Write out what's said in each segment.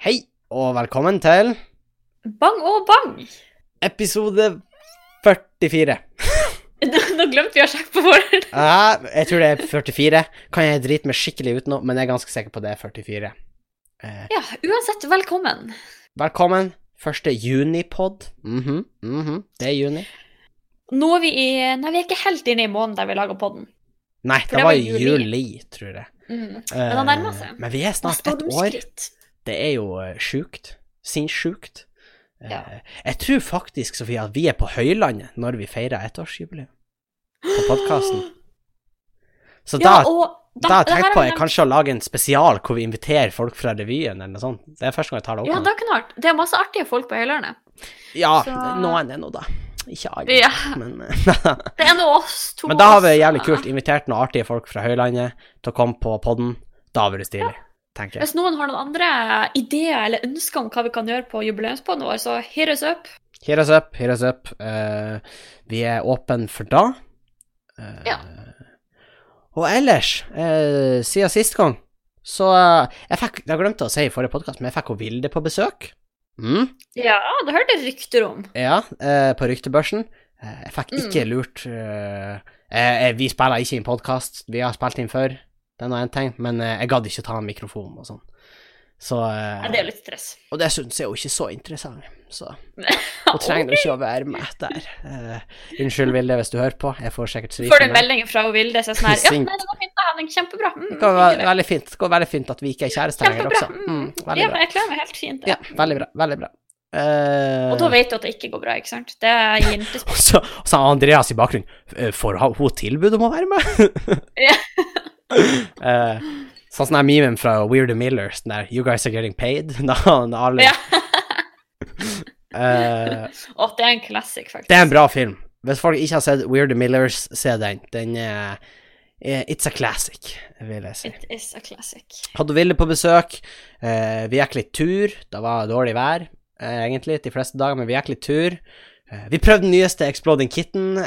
Hei, og velkommen til Bang og bang! episode 44. Nå glemte vi å sjekke på forhånd. Ja, jeg tror det er 44. Kan jeg drite meg skikkelig ut nå, men jeg er ganske sikker på det er 44. Eh, Ja, uansett, velkommen. velkommen. Første junipod. Mhm, mhm, det er juni. Nå er vi i Nei, vi er ikke helt inne i måneden der vi lager podden. Nei, det det var var i juli. juli, tror jeg. Mm. Eh, Men det nærmer seg. Men vi er snart et år. stormskritt. Det er jo eh, sjukt. Sinnssjukt. Eh, Ja. Jeg tror faktisk, Sofie, at vi er på høylandet når vi feirer ettårsjubileum på podkasten. Så Ja, da, da har jeg tenkt på jeg kanskje å lage en spesial hvor vi inviterer folk fra revyen eller noe sånt. Det er første gang jeg tar det opp. Ja, det kunne vært. Det er masse artige folk på Høylandet. Ja, så- noen er nå da. Ikke alle, Ja. men Det er nå oss to. Men da har vi jævlig kult invitert noen artige folk fra høylandet til å komme på podden. Da blir det stilig, tenker jeg. Hvis noen har noen andre ideer eller ønsker om hva vi kan gjøre på jubileumspodden vår, så hit us up. Hit us up, hit us up. Uh, vi er åpne for da. Uh, Ja. Og ellers, uh, siden sist gang, så Jeg fikk, jeg glemte å si i forrige podkast, men jeg fikk hun Vilde på besøk. Mm, Ja, det hørte jeg rykter om. ja, på ryktebørsen. Jeg fikk ikke Mm. lurt Vi spiller ikke inn podkast, vi har spilt inn før, det er én ting, men eh, jeg gadd ikke ta en mikrofon og sånn. Så eh, Ja, det er jo litt stress. Og det syns jeg jo ikke så interessant, så Hun trenger ikke å være med der. Uh, unnskyld, Vilde, hvis du hører på. Jeg får sikkert stryk. Får du en melding fra Vilde som er sånn her Ja, nei, det går fint, da, Henning. Kjempebra. Mm, Det går veldig fint. Det går veldig fint at vi ikke er kjærester lenger også. Mm, Mm. Ja, bra. jeg klarer meg helt fint. Ja, veldig bra. Veldig bra. Uh, Og da vet du at det ikke går bra, ikke sant? Det er ikke og så, Andreas i bakgrunnen. Får hun tilbud om å være med? Eh, sånn som den memen fra Weird Millers, den der You guys are getting paid? Da, da alle Ja. uh, oh, det er en classic, faktisk. Det er en bra film. Hvis folk ikke har sett Weird Millers, se den. Den er uh, It's a classic, vil jeg si. It is a classic. Hadde Ville på besøk. Uh, vi gikk litt tur. Det var dårlig vær, egentlig, de fleste dager, men vi gikk litt tur. Vi prøvde den nyeste Exploding Kitten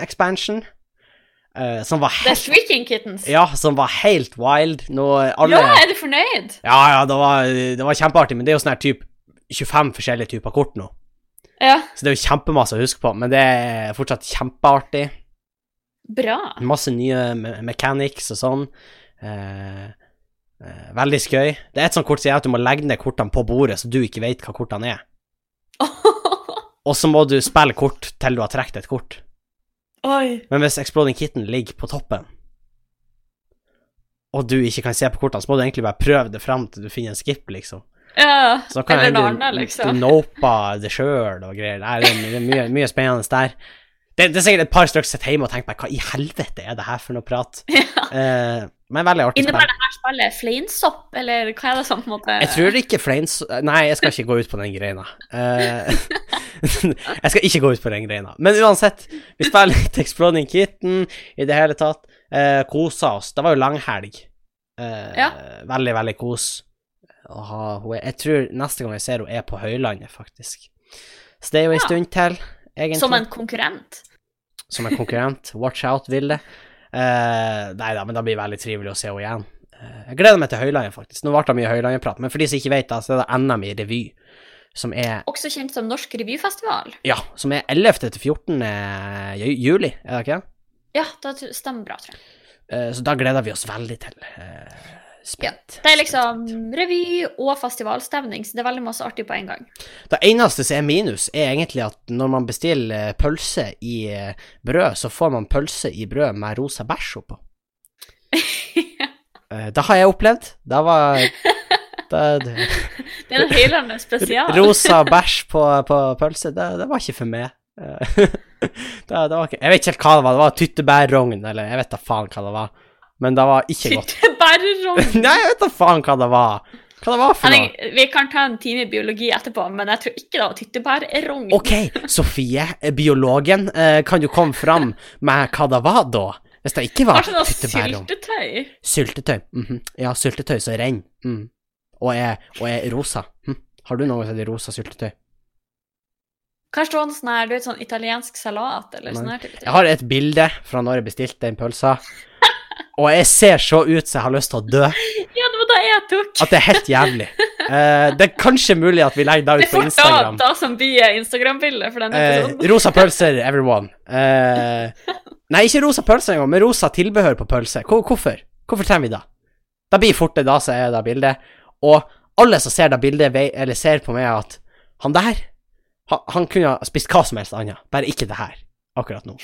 eh, som var helt Shrieking Kittens. Ja, som var helt wild. Nå alle Ja, er du fornøyd? Ja, ja, det var, det var kjempeartig, men det er jo sånn her typ 25 forskjellige typer kort nå. Ja. Så det er jo kjempemasse å huske på, men det er fortsatt kjempeartig. Bra. Masse nye me mechanics og sånn. Uh, uh, veldig skøy. Det er et sånt kort som sier at du må legge ned kortene på bordet, så du ikke vet hva kortene er. Og så må du spille kort til du har trukket et kort. Oi. Men hvis Exploding Kitten ligger på toppen, og du ikke kan se på kortene, så må du egentlig bare prøve det fram til du finner en skip, liksom. Ja. Så kan Eller hende noe du, liksom. det sjøl og greier. Nei, det er, mye, mye spennende der. Det, det er sikkert et par stykker sitter hjemme og tenker på hva i helvete er det her for noe prat? Ja. Eh, men veldig artig. Innebærer det her spillet fleinsopp, eller hva er det som på en måte Jeg tror ikke fleinsopp Nei, jeg skal ikke gå ut på den greina. Uh, jeg skal ikke gå ut på den greina. Men uansett, vi spiller litt Exploding Kitten i det hele tatt. Uh, kosa oss. Det var jo langhelg. Uh, Ja. Veldig, veldig kos. Å ha hun er- Jeg tror neste gang jeg ser henne, er på Høylandet, faktisk. Så det er jo en Ja. stund til, egentlig. Som en konkurrent? Som en konkurrent. Watch out, Vilde. Uh, nei da, men det blir veldig trivelig å se henne igjen. Uh, jeg gleder meg til Høylandet, faktisk. Nå ble det mye Høylandet-prat, men for de som ikke vet, da, så er det NM i revy, som er Også kjent som Norsk revyfestival? Ja, som er 11. til 14. juli, er det ikke det? Ja, det stemmer bra, tror jeg. Uh, så da gleder vi oss veldig til. Eh, Ja, Det er liksom revy og festivalstemning, så det er veldig masse artig på en gang. Det eneste som er minus, er egentlig at når man bestiller eh, pølse i eh, brød, så får man pølse i brød med rosa bæsj oppå. ja. det har jeg opplevd. Det var det, det, Det er en Høylandet spesial. Rosa bæsj på, på pølse, det, det var ikke for meg. Eh, det, det var ikke, jeg vet ikke helt hva det var. Det var tyttebærrogn, eller jeg vet da faen hva det var. Men det var ikke godt. Tyttebærrogn. Nei, jeg vet da faen hva det var. Hva det var for noe. vi kan ta en time i biologi etterpå, men jeg tror ikke det var tyttebærrogn. Ok, Sofie, eh, biologen, eh, kan du komme fram med hva det var da? Hvis det ikke var tyttebærrogn. syltetøy? Syltetøy. mhm. Ja, syltetøy som renner. Mm. Og, er, og er rosa. Hm. Har du noe som heter rosa syltetøy? Kanskje det var noe sånn her, du vet, sånn italiensk salat, eller sånn her type ting. Jeg har et bilde fra når jeg bestilte den pølsa, og jeg ser så ut som jeg har lyst til å dø, Ja, det var da jeg tok. at det er helt jævlig. Eh, det er kanskje mulig at vi legger det ut på Instagram. Det da, Instagram. da som blir Instagram-bildet for denne Eh, rosa pølser, everyone. Eh, nei, ikke rosa pølser engang, men rosa tilbehør på pølse. Hvor, hvorfor? Hvorfor trenger vi det? Da blir fort det da som er det bildet. Og alle som ser det bildet, eller ser på meg at han der, han, han kunne ha spist hva som helst annet, bare ikke det her, akkurat nå.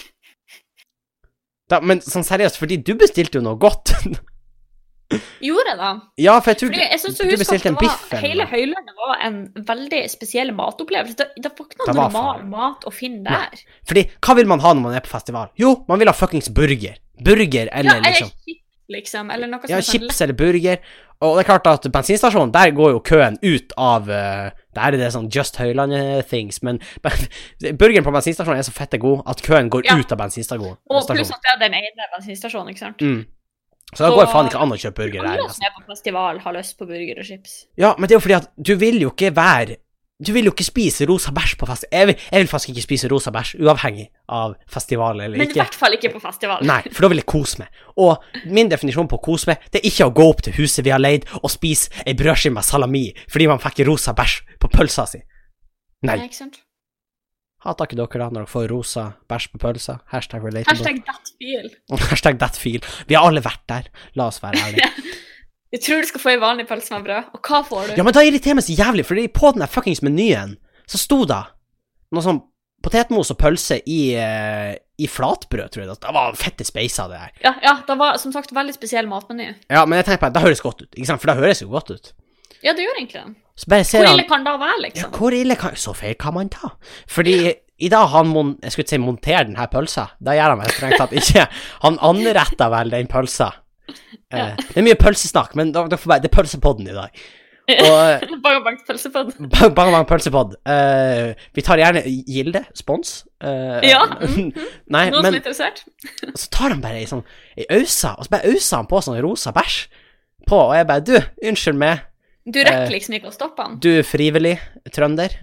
Da, men sånn seriøst, fordi du bestilte jo noe godt. Gjorde jeg da? ja, for jeg tror Fordi jeg synes du du bestilte en biff hele. Høylandet var en veldig spesiell matopplevelse. Det, det var ikke noe normal mat å finne Nei. der. Fordi, hva vil man ha når man er på festival? Jo, man vil ha fuckings burger. Burger eller ja, liksom liksom. Eller noe som Ja, er sånn chips eller burger. Og det er klart at bensinstasjonen, der går jo køen ut av uh, Der er det sånn Just Høylandet-things, men burgeren på bensinstasjonen er så fette god at køen går Ja. ut av bensinstasjonen. Og pluss at det er den ene bensinstasjonen, ikke sant. Mm. Så da går faen ikke an å kjøpe burger der. Alle Altså. som er på festival, har lyst på burger og chips. Ja, men det er jo fordi at du vil jo ikke være Du vil jo ikke spise rosa bæsj på fest. Jeg vil, jeg vil faktisk ikke spise rosa bæsj, uavhengig av festival eller Men i hvert fall ikke på festival. Nei, for da vil jeg kose meg. Og min definisjon på å kose meg, det er ikke å gå opp til huset vi har leid og spise ei brødskive med salami fordi man fikk rosa bæsj på pølsa si. Nei. Nei, ikke sant? Hater ikke dere da når dere får rosa bæsj på pølsa? Hashtag relatable. Hashtag that feel. Hashtag that feel. Vi har alle vært der. La oss være ærlige. Jeg tror du skal få ei vanlig pølse med brød, og hva får du? Ja, men da irriterer meg så jævlig, fordi på den der fuckings menyen så sto det noe sånn potetmos og pølse i, eh, i flatbrød, tror jeg. Det var fette speisa, det der. Ja, ja, det var som sagt veldig spesiell matmeny. Ja, men jeg tenker på det, det høres godt ut, ikke sant? For det høres jo godt ut. Ja, det gjør egentlig det. Hvor han ille kan det være, liksom? Ja, hvor ille kan Så feil kan man ta? Fordi i dag han mon, jeg skulle si monterer den her pølsa. Da gjør han vel strengt tatt ikke. Han anretter vel den pølsa. Eh, det er mye pølsesnakk, men bare, det er pølsepodden i dag. Og Bare bankt pølse på den. bang, bang, bang pølsepod. Eh, vi tar gjerne Gilde, spons. Eh, Ja. Nei, Noen som er interessert? så tar han bare ei sånn ei ausa, og så bare auser han på sånn rosa bæsj på, og jeg bare Du, unnskyld meg. Du rekker Eh, liksom ikke å stoppe han. Du frivillig trønder,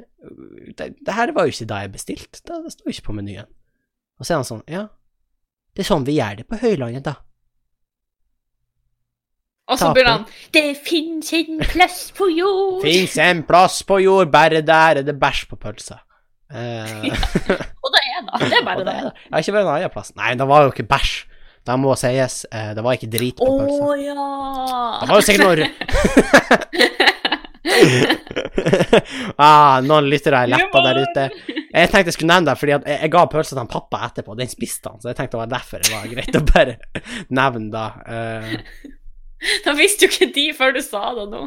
det, det her var jo ikke da jeg bestilte, det, det står jo ikke på menyen. Og så er han sånn, ja, det er sånn vi gjør det på Høylandet, da. Og så begynner han Det fins en plass på jord Fins en plass på jord, bare der er det bæsj på pølsa. Eh, Og det er da. Det er bare det. er det. Har ikke vært en annen plass. Nei, det var jo ikke bæsj. Det må sies, eh, det var ikke drit på Å pølsa. ja. Det var jo sikkert noe ah, Noen lyttere er leppa der ute. Jeg tenkte jeg skulle nevne det, fordi jeg, ga pølsa til han pappa etterpå. Den spiste han, så jeg tenkte det var derfor det var greit å bare nevne det. Eh, Da visste jo ikke de før du sa det nå,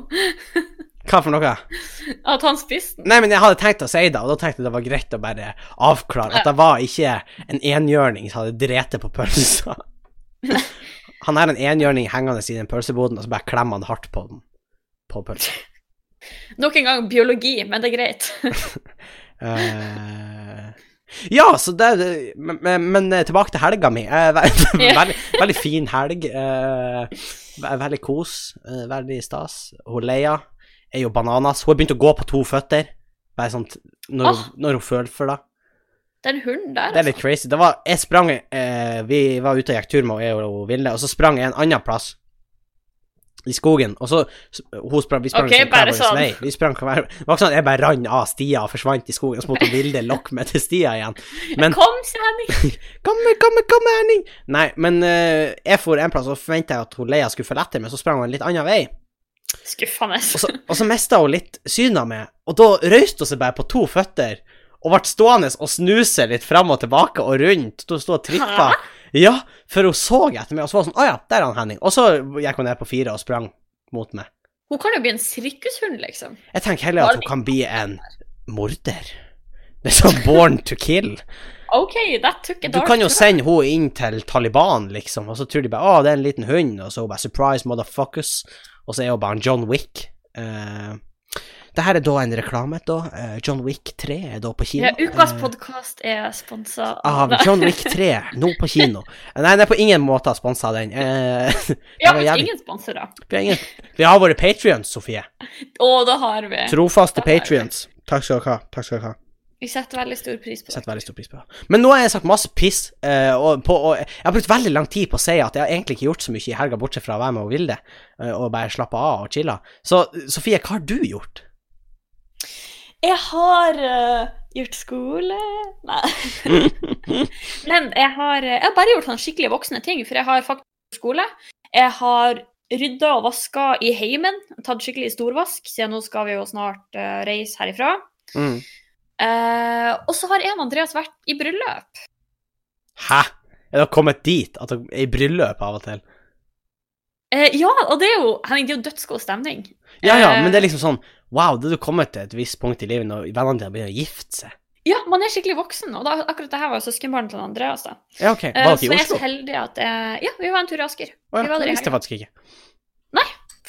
hva for noe? at han spiste den. Nei, men jeg hadde tenkt å si det, og da tenkte jeg det var greit å bare avklare at det var ikke en enhjørning som hadde drept på pølsa. Han er en enhjørning hengende i den pølseboden, og så bare klemmer han hardt på den. På pølsa. Nok en gang biologi, men det er greit. Eh, ja, så det, men, men, men tilbake til helga mi. Eh, veldig, veldig fin helg. eh, veldig kos. eh, veldig stas. Hun Leia er jo bananas. Hun har begynt å gå på to føtter. Bare sånn når, oh. når hun føler for det. Det er en hund der, Det er litt crazy. Det var, jeg sprang eh, Vi var ute og gikk tur med jeg og Vilde, og så sprang jeg en annen plass. I skogen, og så hun sprang, Vi sprang Ok, liksom hver sånn. vei. Vi sprang hver, det var ikke sånn at jeg bare rann av stia og forsvant i skogen, og så måtte Vilde lokke meg til stia igjen. Men Kom, Henning! Kom, kom, kom, Henning! Nei, men uh, jeg for en plass og forventa jeg at hun Leia skulle følge etter meg, så sprang hun en litt annen vei. Skuffende. Og så, og så mista hun litt synet av meg, og da røyste hun seg bare på to føtter og ble stående og snuse litt fram og tilbake og rundt. Hun sto og trippa. Ja, for hun så etter meg, og så var hun sånn Å ja, der er han Henning. Og så gikk hun ned på fire og sprang mot meg. Hun kan jo bli en sirkushund, liksom. Jeg tenker heller at hun kan bli en morder. Det er sånn born to kill. OK, that took a dark Du kan jo sende henne inn til Taliban, liksom, og så tror de bare 'Å, det er en liten hund', og så er hun bare 'surprise, motherfuckers', og så er hun bare en John Wick. Uh, det her er da en reklame, da. Eh, John Wick 3 er da på kino. Ja, ukas Eh, podkast er sponsa av John Wick 3, nå på kino. Nei, den er på ingen måte sponsa den. Eh, Ja, var men ingen sponsorer. vi, har vi har våre patrions, Sofie. Å, da har vi. Trofaste patrions. Takk skal dere ha. Takk skal dere ha. Vi setter veldig stor pris på det. Setter veldig stor pris på det. Men nå har jeg sagt masse piss, og, på, og jeg har brukt veldig lang tid på å si at jeg har egentlig ikke gjort så mye i helga, bortsett fra å være med og Vilde, eh, og bare slappe av og chille. Så Sofie, hva har du gjort? Jeg har uh, gjort skole Nei. Men jeg har, øh, jeg har bare gjort sånn skikkelig voksne ting, for jeg har faktisk gjort skole. Jeg har rydda og vaska i heimen, tatt skikkelig storvask, siden nå skal vi jo snart uh, reise herifra. Mm. Uh, og så har jeg og Andreas vært i bryllup. Hæ? Er dere kommet dit at dere er i bryllup av og til? Eh, ja, og det er jo, Henning, det er jo dødsgod stemning. Ja, ja, Eh, men det er liksom sånn Wow, da du kommet til et visst punkt i livet når vennene dine begynner å gifte seg. Ja, man er skikkelig voksen, og da, akkurat det her var jo søskenbarnet til Andreas. da. Ja, ok. Eh, Var dere så jeg er så heldig at jeg, Ja, vi var en tur i Asker. Oh, ja, vi var der i jeg faktisk ikke.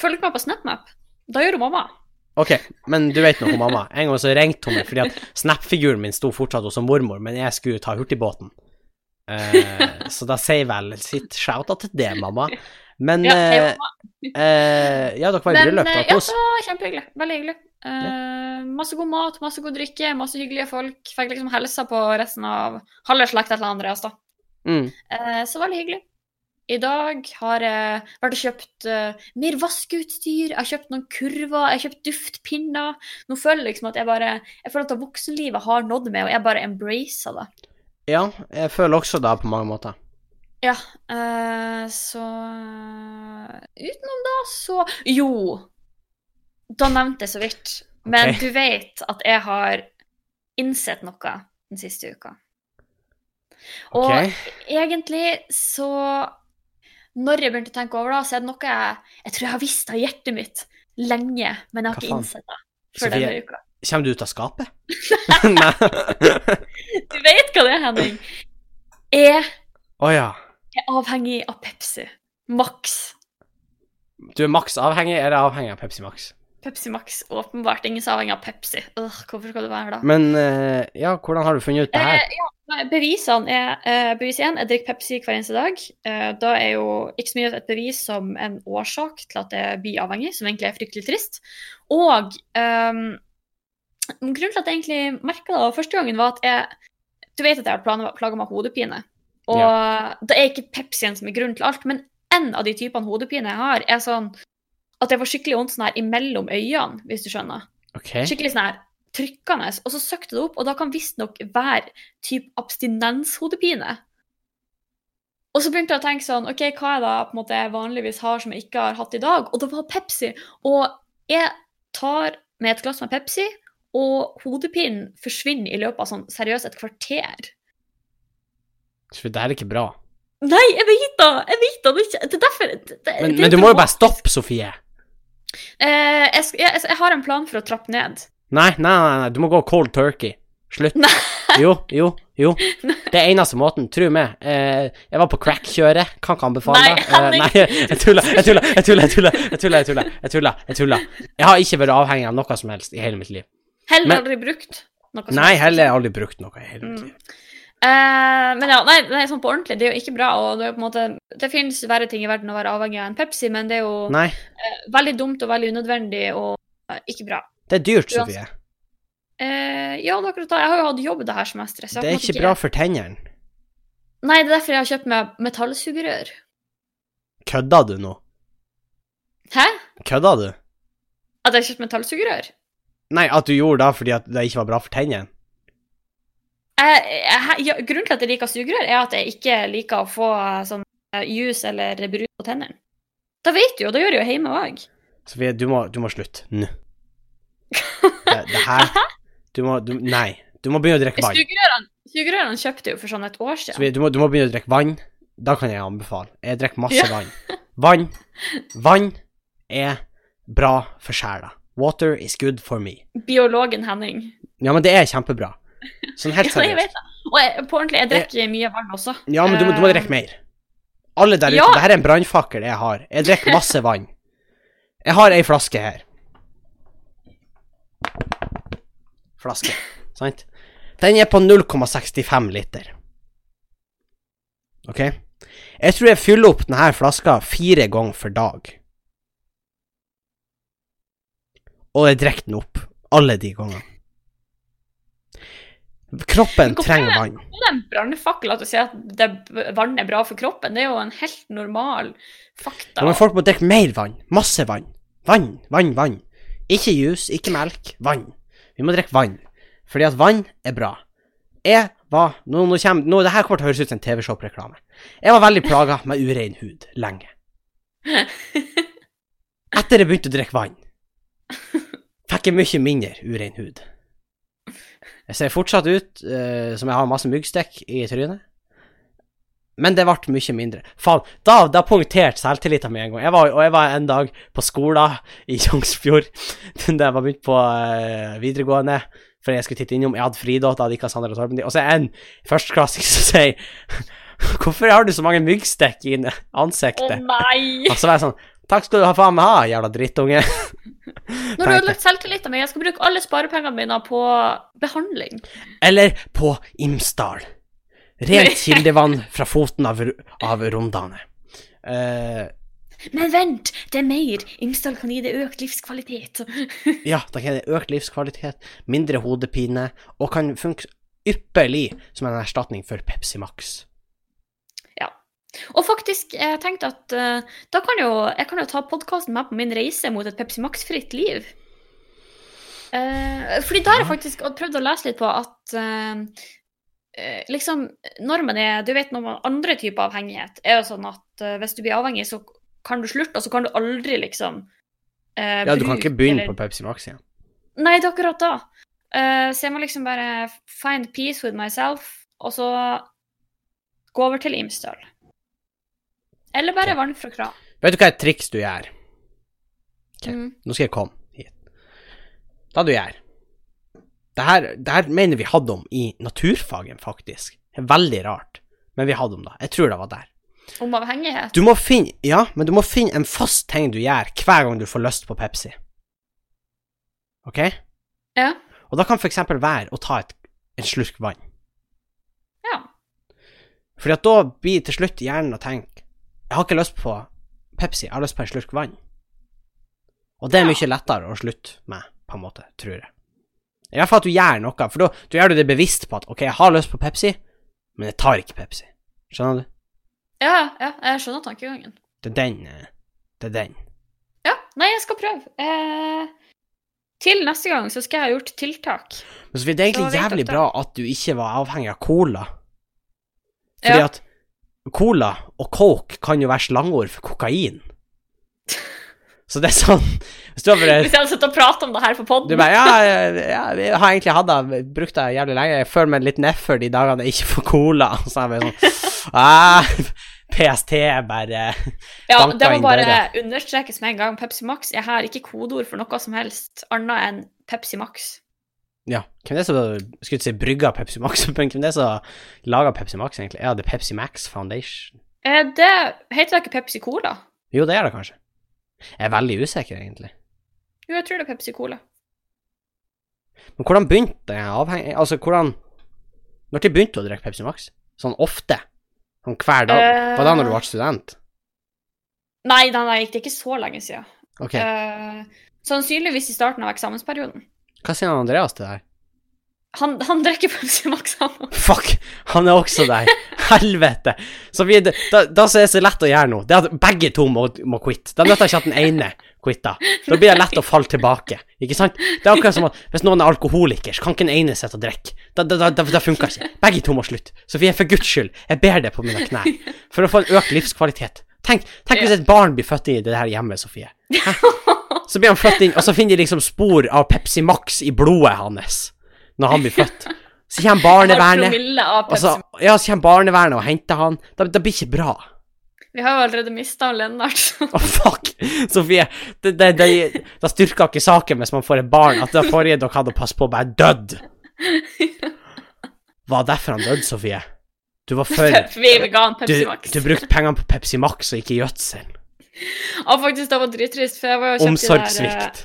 Følg med på SnapMap. Da gjør hun mamma. Ok, men du vet nå hun mamma. En gang så ringte hun meg fordi at Snap-figuren min sto fortsatt hos mormor, men jeg skulle ta hurtigbåten. Uh, så da sier vel sitt shout-out til det, mamma. Men Ja, eh, eh, ja, dere var i Men eh, ja, det var kjempehyggelig. Veldig hyggelig. Eh, masse god mat, masse god drikke, masse hyggelige folk. Fikk liksom helsa på resten av halve slekta til Andreas, da. Mm. Eh, så veldig hyggelig. I dag har jeg vært og kjøpt eh, mer vaskeutstyr, jeg har kjøpt noen kurver, jeg har kjøpt duftpinner. Nå føler jeg liksom at jeg bare Jeg føler at voksenlivet har nådd meg, og jeg bare embracer det. Ja, jeg føler også det på mange måter. Ja, eh, så Utenom da, så Jo! Da nevnte jeg så vidt. Men okay. du vet at jeg har innsett noe den siste uka. Og okay. egentlig så Når jeg begynte å tenke over det, så er det noe jeg Jeg tror jeg har visst av hjertet mitt lenge, men jeg har ikke innsett det før denne uka. Kommer du ut av skapet? Nei. Du vet hva det er, Henning? Jeg Oh, ja. Er avhengig av Pepsi. Max. Du er maks avhengig, eller avhengig av Pepsi Max? Pepsi Max, åpenbart. Ingen som er avhengig av Pepsi. Øh, hvorfor skal du være da? Men uh, ja, hvordan har du funnet ut det her? Eh, ja, bevisene er eh, Bevis én Jeg drikker Pepsi hver eneste dag. Eh, da er jo ikke så mye et bevis som en årsak til at jeg blir avhengig, som egentlig er fryktelig trist. Og ehm, grunnen til at jeg egentlig merka det første gangen, var at jeg Du vet at jeg har plaga meg hodepine. Og det er ikke Pepsien som er grunnen til alt, men en av de typene hodepine jeg har, er sånn at jeg får skikkelig vondt sånn her imellom øynene, hvis du skjønner Okay. skikkelig sånn her trykkende, og så søkte det opp, og da kan visstnok være type abstinenshodepine. Og så begynte jeg å tenke sånn, OK, hva er det på en måte jeg vanligvis har som jeg ikke har hatt i dag? Og det var Pepsi. Og jeg tar med et glass med Pepsi, og hodepinen forsvinner i løpet av sånn seriøst et kvarter. Så det her er ikke bra. Nei, jeg vet da! Jeg vet da, ikke Det er derfor det, det, Men, det men du må jo bare stoppe, Sofie. Eh, jeg, sk- jeg, jeg har en plan for å trappe ned. Nei, nei, nei, nei, du må gå cold turkey. Slutt. Nei. Jo, jo, jo. Det er eneste måten. Tro meg. Eh, jeg var på crack-kjøret. Kan ikke anbefale Nei, det. Eh, Henning. nei, jeg tuller, jeg tuller, jeg tuller, jeg tuller. Jeg tuller, jeg tuller, jeg tuller, jeg tuller. Jeg har ikke vært avhengig av noe som helst i hele mitt liv. Heller Men- aldri brukt noe som Nei, heller aldri brukt noe i hele mitt Mm. liv. Eh, men ja, nei, nei, sånn på ordentlig, det er jo ikke bra. og Det, er jo på en måte, det finnes verre ting i verden å være avhengig av enn Pepsi, men det er jo Nei, veldig dumt og veldig unødvendig og eh, ikke bra. det er dyrt, Sofie. Eh, ja, det er akkurat da. Jeg har jo hatt jobb det her semesteret. Det er ikke, ikke bra for tennene. Nei, det er derfor jeg har kjøpt meg metallsugerør. Kødda du nå? Hæ? Kødda du? At jeg har kjøpt metallsugerør? Nei, at du gjorde det fordi det ikke var bra for tennene? Jeg, jeg, ja, grunnen til at jeg liker sugerør, er at jeg ikke liker å få eh, sånn eh, juice eller brus på tennene. Da vet du jo, da gjør jeg jo hjemme òg. Sofie, du må, du må slutte nå. Det, det her Du må du, Nei. Du må begynne å drikke vann. Sugerørene, sugerørene kjøpte jo for sånn et år siden. Sofie, du må, du må begynne å drikke vann. Da kan jeg anbefale. Jeg drikker masse Ja. vann. Vann Vann er bra for sjela. Water is good for me. Biologen Henning. Ja, men det er kjempebra. Sånn helt Ja, jeg vet det. Og jeg, på ordentlig, jeg drikker mye vann også. Ja, men du, må- du må drikke mer. Alle der ute. Ja. Det her er en brannfakkel jeg har. Jeg drikker masse vann. Jeg har ei flaske her. Flaske, sant? Den er på 0,65 liter. OK? Jeg tror jeg fyller opp denne flaska fire ganger for dag. Og jeg drikker den opp alle de gangene. Kroppen trenger vann. Det er en brannfakkel at du sier at det, vann er bra for kroppen. Det er jo en helt normal fakta. Men folk må drikke mer vann. Masse vann. Vann, vann, vann. Ikke juice, ikke melk. Vann. Vi må drikke vann. Fordi at vann er bra. Jeg var Nå, nå kommer nå, Det her kommer til å høres ut som en TV-shop-reklame. Jeg var veldig plaga med urein hud lenge. Etter jeg begynte å drikke vann, fikk jeg mye mindre urein hud. Jeg ser fortsatt ut uh, som jeg har masse myggstikk i trynet. Men det ble mye mindre. Faen, da, da punkterte selvtilliten min en gang. Jeg var, og jeg var en dag på skolen i Tjongsfjord, da jeg var begynt på uh, videregående, for jeg skulle titte innom. Jeg hadde fri da, da hadde og Sandra Torben Og så er en førsteklassing som sier Hvorfor har du så mange myggstikk i ansiktet? Å oh, nei! Og så var jeg sånn Takk skal du ha faen meg ha, jævla drittunge. Nå har lagt selvtilliten min. Jeg skal bruke alle sparepengene mine på behandling. Eller på Imsdal. Rent kildevann fra foten av, av Rondane. Uh, Men vent, det er mer. Imsdal kan gi deg økt livskvalitet. ja, da kan det økt livskvalitet, mindre hodepine, og kan funke ypperlig som en erstatning for Pepsi Max. Ja. Og faktisk, jeg tenkte at uh, da kan jo, jeg kan jo ta podkasten med på min reise mot et Pepsi Max-fritt liv. Uh, fordi da har jeg faktisk prøvd å lese litt på at eh, liksom, når man er Du vet når man andre typer avhengighet, er jo sånn at hvis du blir avhengig, så kan du slutte, og så kan du aldri liksom eh, Ja, du kan ikke begynne eller- på Pepsi Max igjen. Nei, det er akkurat da. Så jeg må liksom bare find peace with myself, og så gå over til Imsdal. Eller bare vann fra kran. Vet du hva et triks du gjør? Okay. Mm. Nå skal jeg komme hit. Da du gjør Det her, det her mener vi hadde om i naturfagen, faktisk. Det er veldig rart, men vi hadde om det. Jeg tror det var der. Om avhengighet. Du må finne Ja, men du må finne en fast ting du gjør hver gang du får lyst på Pepsi. OK? Ja. Og da kan for eksempel være å ta et, en slurk vann. Ja. Fordi at da blir til slutt hjernen å tenke Jeg har ikke lyst på Pepsi, jeg har lyst på en slurk vann. Og det er mye lettere å slutte med, på en måte, tror jeg. I hvert fall at du gjør noe, for da gjør du det bevisst på at OK, jeg har lyst på Pepsi, men jeg tar ikke Pepsi. Skjønner du? Ja, ja, jeg skjønner tankegangen. Det er den eh, Det er den. Ja, nei, jeg skal prøve. Eh, til neste gang så skal jeg ha gjort tiltak. Men så det er egentlig jævlig bra at du ikke var avhengig av cola. Fordi Ja. at cola og coke kan jo være slangord for kokain. Så det er sånn Hvis du bare Hvis jeg hadde sittet og pratet om det her på bare ja, ja, jeg har egentlig hatt det, brukt det jævlig lenge. Jeg føler meg litt nedfor de dagene jeg ikke får cola. Så er jeg bare sånn ah, PST bare Ja, det må bare døde. understrekes med en gang. Pepsi Max er her ikke kodeord for noe som helst annet enn Pepsi Max. Ja, hvem er det som skulle si brygga Pepsi Max? Men hvem er det som lager Pepsi Max, egentlig? Ja, det er Pepsi Max Foundation. Eh, det heter da ikke Pepsi Cola? Jo, det er det kanskje. Jeg er veldig usikker, egentlig. Jo, jeg tror det er Pepsi Cola. Men hvordan begynte jeg avhengig Altså, hvordan Når de begynte å drikke Pepsi Max? Sånn ofte? Sånn hver dag? Eh. Var det når du ble student? Nei, nei, nei, det er ikke så lenge siden. Ok. Eh, sannsynligvis i starten av eksamensperioden. Hva sier han Andreas til deg? Han, han drikker Pepsi Max, han òg. Fuck! Han er også der. Helvete. Så vi, da, da så er så lett å gjøre noe. Det er at begge to må, må quitte. Da nytter ikke at den ene quitter. Da blir det lett å falle tilbake. Ikke sant? Det er akkurat som at hvis noen er alkoholiker, så kan ikke den ene sitte og drikke. Da, da, da, da funker ikke. Begge to må slutte. Sofie, for guds skyld, jeg ber deg på mine knær. For å få en økt livskvalitet. Tenk, tenk hvis et barn blir født i det her hjemmet, Sofie. Hæ? Så blir han født inn, og så finner de liksom spor av Pepsi Max i blodet hans når han blir født. Så kommer barnevernet. Og så, ja, så kommer barnevernet og henter han. Det, det blir ikke bra. Vi har jo allerede mista Lennart. Å, oh, fuck! Sofie, det, det, det, det styrker ikke saken hvis man får et barn, at det forrige dere hadde å passe på, bare dødd. Var derfor han døde, Sofie? Du var for Vi er vegan du, Pepsi Max. du brukte pengene på Pepsi Max og ikke gjødsel. Og faktisk, det var drittrist, for jeg var jo kjøpt de der, Omsorgssvikt.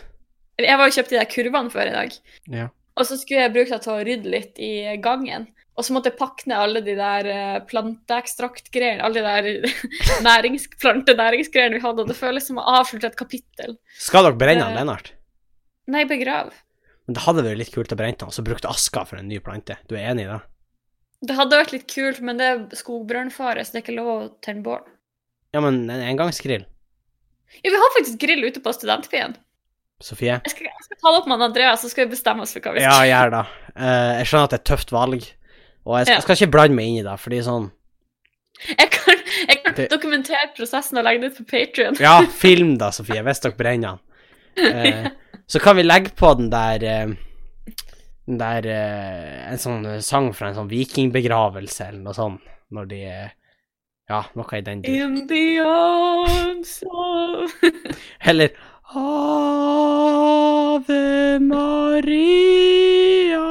eh, Jeg var jo kjøpt de der kurvene før i dag. Ja. Og så skulle jeg bruke det til å rydde litt i gangen. Og så måtte jeg pakke ned alle de der eh, planteekstraktgreiene, alle de der nærings, plantenæringsgreiene vi hadde, og det føles som å avslutte et kapittel. Skal dere brenne han, Eh. Lennart? Nei, begrav. Men det hadde vært litt kult å brenne den, og så brukte aska for en ny plante. Du er enig i det? Det hadde vært litt kult, men det er skogbrannfare, så det er ikke lov å tenne bål. Ja, men en engangsgrill. Ja, vi har faktisk grill ute på studentbyen. Sofie? Jeg skal, jeg skal ta det opp med Andreas, så skal vi bestemme oss for hva vi skal Ja, gjør det. Uh, jeg skjønner at det er et tøft valg, og jeg skal, Ja. skal ikke blande meg inn i det, fordi sånn Jeg kan, jeg kan Det- dokumentere prosessen og legge det ut på Patrion. Ja, film da, Sofie, hvis dere brenner den. Eh, så kan vi legge på den der uh, Den der En sånn sang fra en sånn vikingbegravelse eller noe sånt, når de Ja, noe i den dur. In the arms of Eller Ave Maria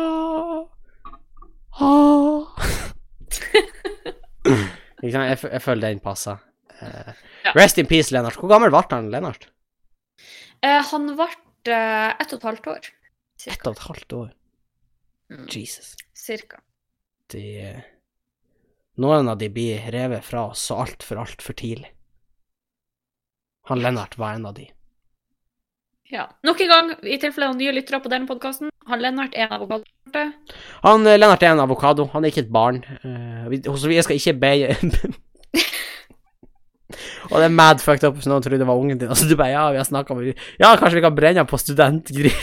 ah. Ikke sant? Jeg, jeg føler den passer. Uh, Ja. Rest in peace, Lennart. Hvor gammel ble han, Lennart? Uh, Han ble uh, ett og et halvt år. Ett og et halvt år. Mm, Jesus. cirka. Det noen av de blir revet fra oss så altfor, altfor tidlig. Han Lennart var en av de. Ja. Nok en gang, i tilfelle nye lyttere på denne podkasten, han Lennart er en avokado. Han, eh, Lennart er en avokado, han er ikke et barn. Uh, vi, skal ikke be... Og det er mad fucked up hvis noen trodde det var ungen din. Altså, du bare, ja, vi har snakket om Ja, kanskje vi kan brenne han på studentgrill.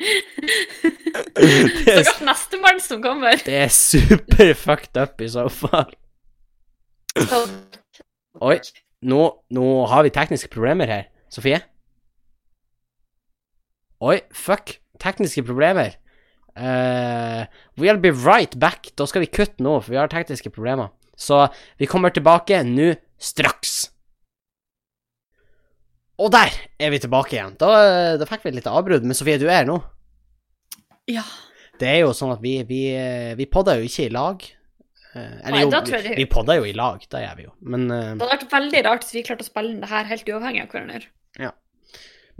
det, er, Stakkars nestemann som kommer. det er super fucked up i så fall. Oi. Nå, nå har vi tekniske problemer her. Sofie? Oi, fuck. Tekniske problemer. Uh, we'll be right back. Da skal vi kutte nå, for vi har tekniske problemer. Så vi kommer tilbake nå straks. Og der er vi tilbake igjen. Da, da fikk vi et lite avbrudd, men Sofie, du er her nå. Ja. Det er jo sånn at vi, vi, eh, vi podder jo ikke i lag. Eh, eller Nei, jo, da tror jeg vi, det- vi podder jo i lag, det gjør vi jo. Men eh, Det hadde vært veldig rart hvis vi klarte å spille inn det her helt uavhengig av hverandre.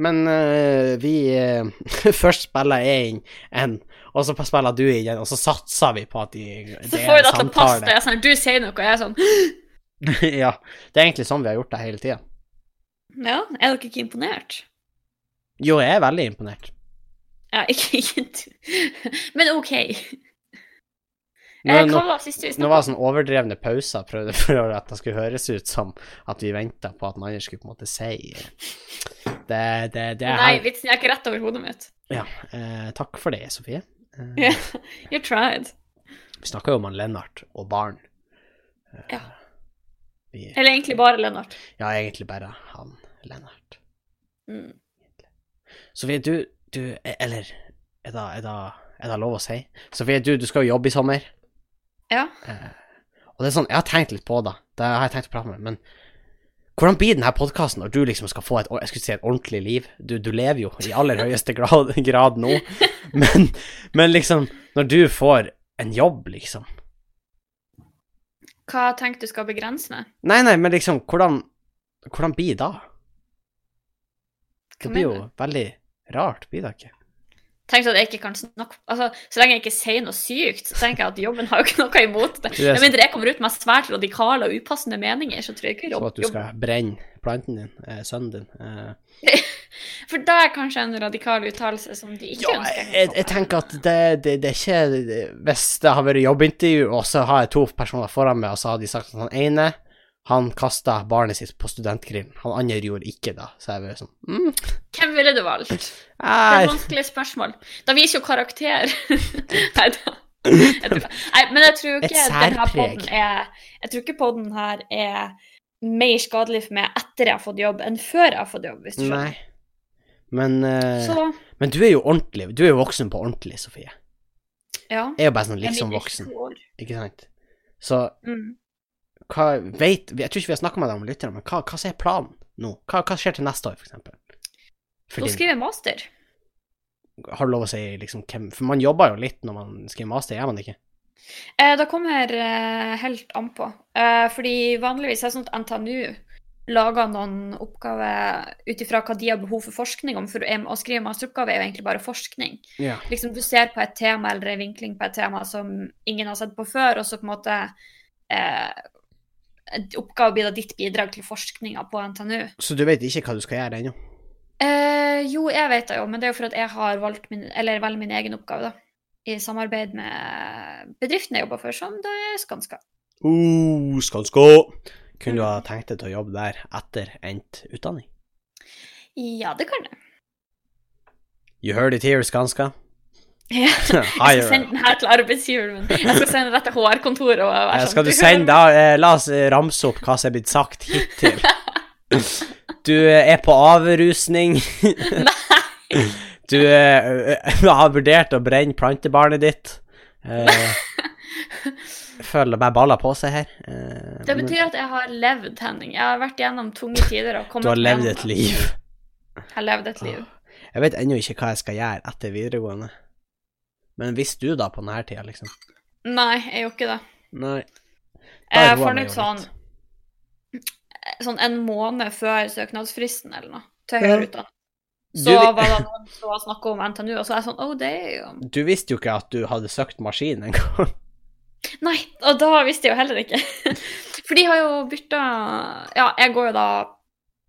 Men uh, vi uh, Først spiller jeg inn en, og så spiller du inn en, og så satser vi på at de, Så det får vi det til å passe. Det sånn, du sier noe, og jeg er sånn ja. Det er egentlig sånn vi har gjort det hele tida. Ja, er dere ikke imponert? Jo, jeg er veldig imponert. Ja, ikke, ikke. Men OK. Nå, Eh, nå, var det sånn overdrevne pauser prøvde for at det skulle høres ut som at vi venta på at den andre skulle på en måte si Det, det, det Nei, vitsen er ikke rett over hodet mitt. Ja, eh, takk for det, Sofie. Eh, Ja, you tried. Vi snakka jo om han Lennart og barn. Eh, Ja. Vi, Eller egentlig bare Lennart. ja, egentlig bare han Lennart. Mm. Sofie, du, du Eller er det, er det, er det lov å si? Sofie, du, du skal jo jobbe i sommer. Ja. Og det er sånn, jeg har tenkt litt på det. Det har jeg tenkt å prate med men hvordan blir denne podkasten når du liksom skal få et, jeg skulle si et ordentlig liv? Du, du lever jo i aller høyeste grad, grad nå, men, men liksom, når du får en jobb, liksom Hva tenker du skal begrense med? Nei, nei, men liksom, hvordan, hvordan blir det da? Det blir jo veldig rart, blir det ikke? Tenk at jeg ikke kan snakke Altså, Så lenge jeg ikke sier noe sykt, så tenker jeg at jobben har jo ikke noe imot det. Med mindre jeg kommer ut med svært radikale og upassende meninger, så tror jeg ikke Så Som at du skal brenne planten din, eh, sønnen din. Eh. For da er kanskje en radikal uttalelse som de ikke Ja, ønsker. jeg, jeg tenker at det, det, det er ikke Hvis det har vært jobbintervju, og så har jeg to personer foran meg, og så har de sagt at han ene han kasta barnet sitt på studentgrillen, han andre gjorde ikke det. Så jeg var sånn mm, Hvem ville du valgt? Det er et vanskelig spørsmål. Da viser jo karakter. Nei da. Nei, men jeg tror ikke denne poden podden er Jeg tror ikke poden her er mer skadelig for meg etter jeg har fått jobb, enn før jeg har fått jobb, hvis du skjønner. nei. Men, uh, men du er jo ordentlig. Du er jo voksen på ordentlig, Sofie. ja. Jeg er jo bare sånn liksom voksen, ikke sant? Så Mm. Hva vet Jeg tror ikke vi har snakka med deg om lytterne, men hva, hva er planen nå? Hva, hva skjer til neste år, for eksempel? For Nå skriver jeg master. har du lov å si liksom hvem For man jobber jo litt når man skriver master, gjør man ikke? Eh, det kommer eh, helt an på. Eh, fordi vanligvis er det sånn at NTNU lager noen oppgaver ut ifra hva de har behov for forskning om. For å skrive masteroppgave er jo egentlig bare forskning. Ja. Liksom Du ser på et tema eller en vinkling på et tema som ingen har sett på før, og så på en måte eh, Oppgave blir da ditt bidrag til forskninga på NTNU. Så du vet ikke hva du skal gjøre ennå? Eh, jo, jeg vet det jo, men det er jo for at jeg har valgt min, eller velger min egen oppgave, da. I samarbeid med bedriften jeg jobber for, som da er Skanska. Uh, Skanska! Kunne du ha tenkt deg til å jobbe der etter endt utdanning? Ja, det kan jeg. You heard it here, Skanska. Ja. Jeg skal sende den her til arbeidsgiveren min. Jeg skal sende det til HR-kontoret. og være sånn, Skal du sende da, eh, La oss ramse opp hva som er blitt sagt hittil. Du eh, er på avrusning. Nei. Du eh, har vurdert å brenne plantebarnet ditt. Føler bare baller på seg her. Det betyr at jeg har levd, Henning. Jeg har vært gjennom tunge tider. Du har levd et liv. Jeg har levd et liv. Jeg vet ennå ikke hva jeg skal gjøre etter videregående. Men visste du da på denne tida, liksom? Nei, jeg gjorde ikke det. Nei. Jeg fant ut sånn, sånn en måned før søknadsfristen eller noe til høyere utdanning. Så var det noen som snakka om NTNU, og så er jeg sånn Oh, damn. Du visste jo ikke at du hadde søkt maskin engang. Nei, og da visste jeg jo heller ikke. For de har jo bytta Ja, jeg går jo da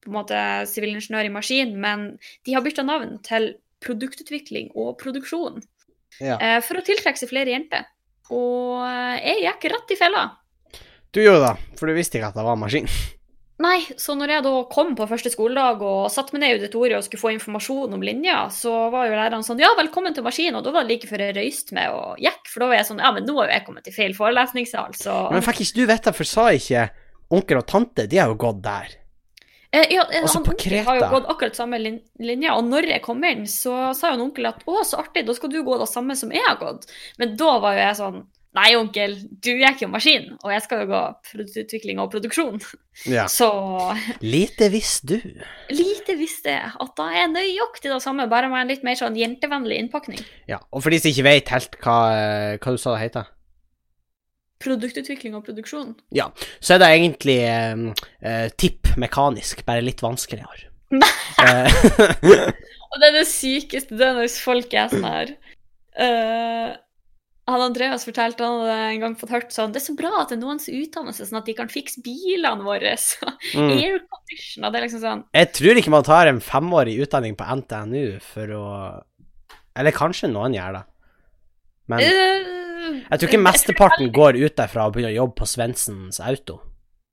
på en måte sivilingeniør i maskin, men de har bytta navn til produktutvikling og produksjon Ja. eh, for å tiltrekke seg flere jenter. Og eh, jeg gikk rett i fella. Du gjorde det, for du visste ikke at det var maskin. Nei, så når jeg da kom på første skoledag og satte meg ned i auditoriet og skulle få informasjon om linja, så var jo læreren sånn Ja, velkommen til maskin. Og da var det like før jeg røyste meg og gikk, for da var jeg sånn Ja, men nå har jo jeg kommet til feil forelesningssal, så Men fikk ikke du vite, for sa ikke onkel og tante De har jo gått der. Eh, ja, altså, han på onkel har jo gått akkurat samme lin linja, og når jeg kom inn, så sa jo en onkel at å, så artig, da skal du gå det samme som jeg har gått. Men da var jo jeg sånn Nei, onkel, du er ikke en maskin, og jeg skal jo gå produktutvikling og produksjon. Ja. Så Lite visste du. lite visste jeg at da er nøyaktig det samme, bare med en litt mer sånn jentevennlig innpakning. Ja, og for de som ikke vet helt hva, hva du sa det heter, Produktutvikling og produksjon. Ja. så er det egentlig eh, eh, tipp mekanisk, bare litt vanskeligere. Eh, Og det er det sykeste, det er når folk er sånn her uh, Han Andreas fortalte han hadde en gang fått hørt sånn Det er så bra at det er noen som utdanner seg sånn at de kan fikse bilene våre. mm. Aircondition. Og det er liksom sånn Jeg tror ikke man tar en femårig utdanning på NTNU for å Eller kanskje noen gjør det. Men eh, jeg tror ikke mesteparten går ut derfra og begynner å jobbe på Svendsens Auto.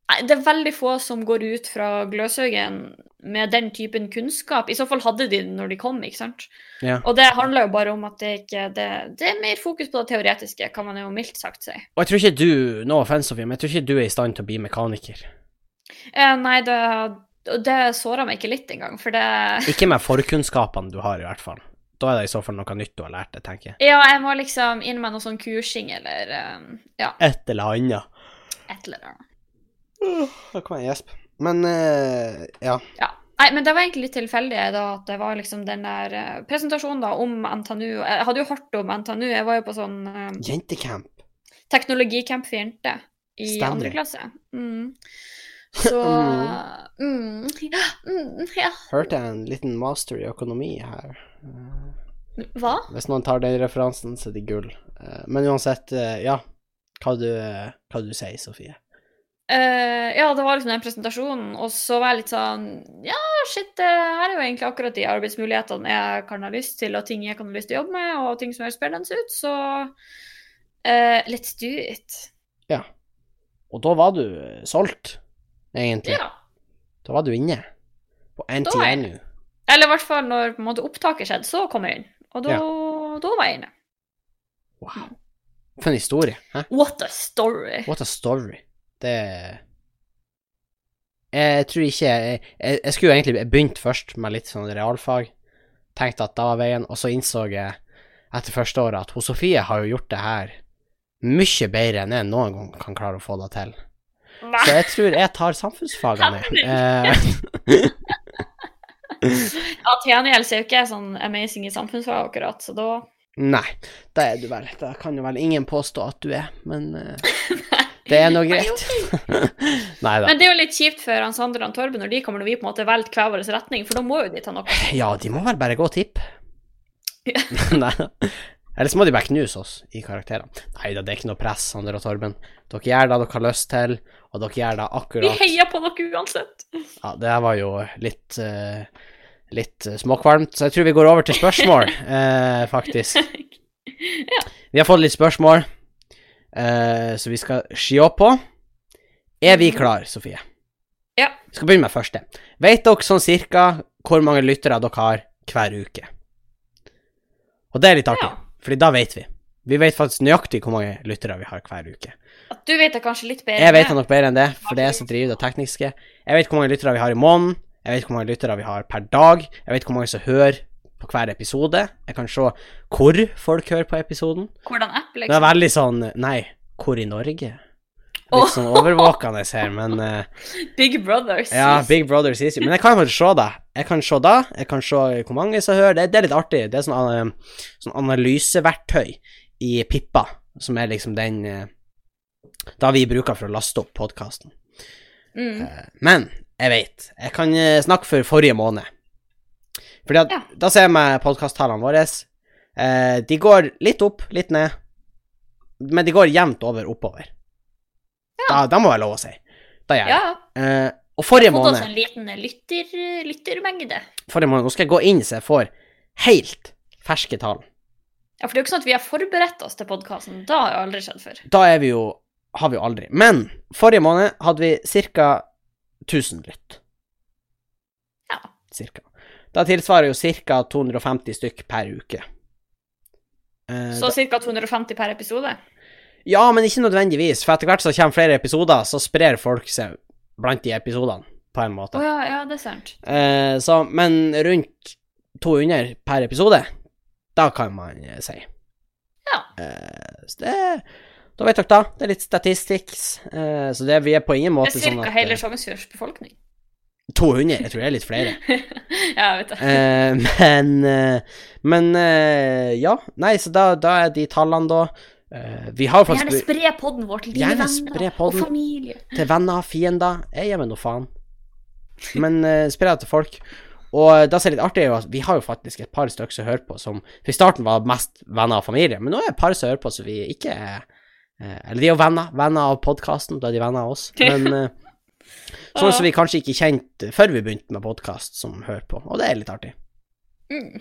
Nei, Det er veldig få som går ut fra Gløshaugen med den typen kunnskap. I så fall hadde de det når de kom, ikke sant. Ja. Og det handler jo bare om at det ikke det, det er mer fokus på det teoretiske, kan man jo mildt sagt si. Og jeg tror ikke du no offense, Sofie, men jeg tror ikke du er i stand til å bli mekaniker. Eh, nei, det, det såra meg ikke litt engang, for det Ikke med forkunnskapene du har, i hvert fall. Da er det i så fall noe nytt du har lært deg, tenker jeg. Ja, jeg må liksom inn med noe sånn kursing eller eh, ja, Et eller annet. et eller annet. Da kan jeg gjespe. Men uh, ja. Ja. Nei, men det var egentlig litt tilfeldig da at det var liksom den der eh, presentasjonen da om NTNU. Jeg hadde jo hørt om NTNU, jeg var jo på sånn um, Jentecamp. teknologicamp for jenter i Stemmer. andre klasse. Mm. Så mm, ja, mm, ja. Hørte jeg en liten master i økonomi her. Hva? Hvis noen tar den referansen, så er det gull. Eh, Men uansett, eh, ja. Hva du, eh, hva du sier, Sofie. Uh, ja, det var liksom den presentasjonen, og så var jeg litt sånn Ja, shit, det her er jo egentlig akkurat de arbeidsmulighetene jeg kan ha lyst til, og ting jeg kan ha lyst til å jobbe med, og ting som høres spennende ut, så uh, let's do it. Ja. Og da var du eh, solgt, egentlig. Ja. Da var du inne. På Da NTNU. Eller i hvert fall når måte opptaket skjedde, så kom jeg inn. Og da, da var jeg inne. Wow. For en historie. Hæ? What a story. What a story. Det Jeg tror ikke Jeg, jeg, jeg skulle egentlig begynt først med litt sånn realfag. Tenkte at da var veien, og så innså jeg etter første året at hun Sofie har jo gjort det her mye bedre enn jeg noen gang kan klare å få det til. Nei. Så jeg tror jeg tar samfunnsfagene. Ja, så er jo ikke sånn amazing i samfunnsfag akkurat, så da nei, det er du vel. Det kan jo vel ingen påstå at du er, men eh, det er nå greit. nei da. Men det er jo litt kjipt for han Sander og Torben når de kommer når vi på en måte velger hver vår retning, for da må jo de ta noe. Ja, de må vel bare gå og tippe. Nei da. Eller så må de bare knuse oss i karakterene. Nei da, det er ikke noe press, Sander og Torben. Dere gjør det dere har lyst til, og dere gjør det Vi heier på dere uansett. Ja, det her var jo litt uh, litt eh, småkvalmt, så jeg tror vi går over til spørsmål, uh, faktisk. Vi har fått litt spørsmål, uh, så vi skal se på. Er vi klar, Sofie? Ja. Vi skal begynne med første. Vet dere sånn cirka hvor mange lyttere dere har hver uke? Og det er litt artig, Ja. Fordi da vet vi. Vi vet faktisk nøyaktig hvor mange lyttere vi har hver uke. At du vet det kanskje litt bedre. Jeg vet det nok bedre enn det, for det er så som driver det tekniske. Jeg vet hvor mange lyttere vi har i måneden, jeg vet hvor mange lyttere vi har per dag, jeg vet hvor mange som hører på hver episode. Jeg kan se hvor folk hører på episoden. Hvordan app, Det er liksom. veldig sånn Nei, hvor i Norge? Litt sånn overvåkende her, men uh, Big Brothers. Ja, Big Brother sies Men jeg kan faktisk se det. Jeg kan se da, jeg kan se hvor mange som hører. Det, det er litt artig. Det er sånn, uh, sånn analyseverktøy i Pippa, som er liksom den uh, Da vi bruker for å laste opp podkasten. Mm. Men jeg vet. Jeg kan snakke for forrige måned. Fordi at Ja. da ser med podkasttallene våre. Eh, de går litt opp, litt ned. Men de går jevnt over oppover. Da, da må jeg lov å si. Da gjør jeg Ja. det. Eh, og forrige Fått oss måned, en liten lytter, lyttermengde. forrige måned Nå skal jeg gå inn så jeg får helt ferske tall. Ja, for det er jo ikke sånn at vi har forberedt oss til podkasten. Da har jo aldri skjedd før. Da er vi jo Har vi jo aldri. Men forrige måned hadde vi ca. 1000 lytt. Ja. Cirka. Da tilsvarer jo ca. 250 stykk per uke. Eh, Så ca. 250 per episode. Ja, men ikke nødvendigvis, for etter hvert som det kommer flere episoder, så sprer folk seg blant de episodene, på en måte. måte. ja, ja, det er sant. Eh, så, men rundt 200 per episode, da kan man eh, si. Ja. Eh, så det Da vet dere da. Det er litt statistics. Eh, så det, vi er på ingen Det måte er sånn ca. at hele eh, Sjongsfjords befolkning. 200, jeg tror det er litt flere. ja, jeg vet det. Eh, men Men ja. Nei, så da, da er de tallene, da Vi har Gjerne spre podden vår til dine venner og familie. til venner, fiender. Jeg gir meg noe faen. Men uh, spre det til folk. Og det som er litt artig, er jo at vi har jo faktisk et par stykker som hører på, som for i starten var mest venner og familie, men nå er det et par som hører på som vi ikke er uh, Eller de er jo venner. Venner av podkasten, da er de venner av oss. Men uh, sånn som vi kanskje ikke kjente før vi begynte med podkast, som hører på. Og det er litt artig. Mm.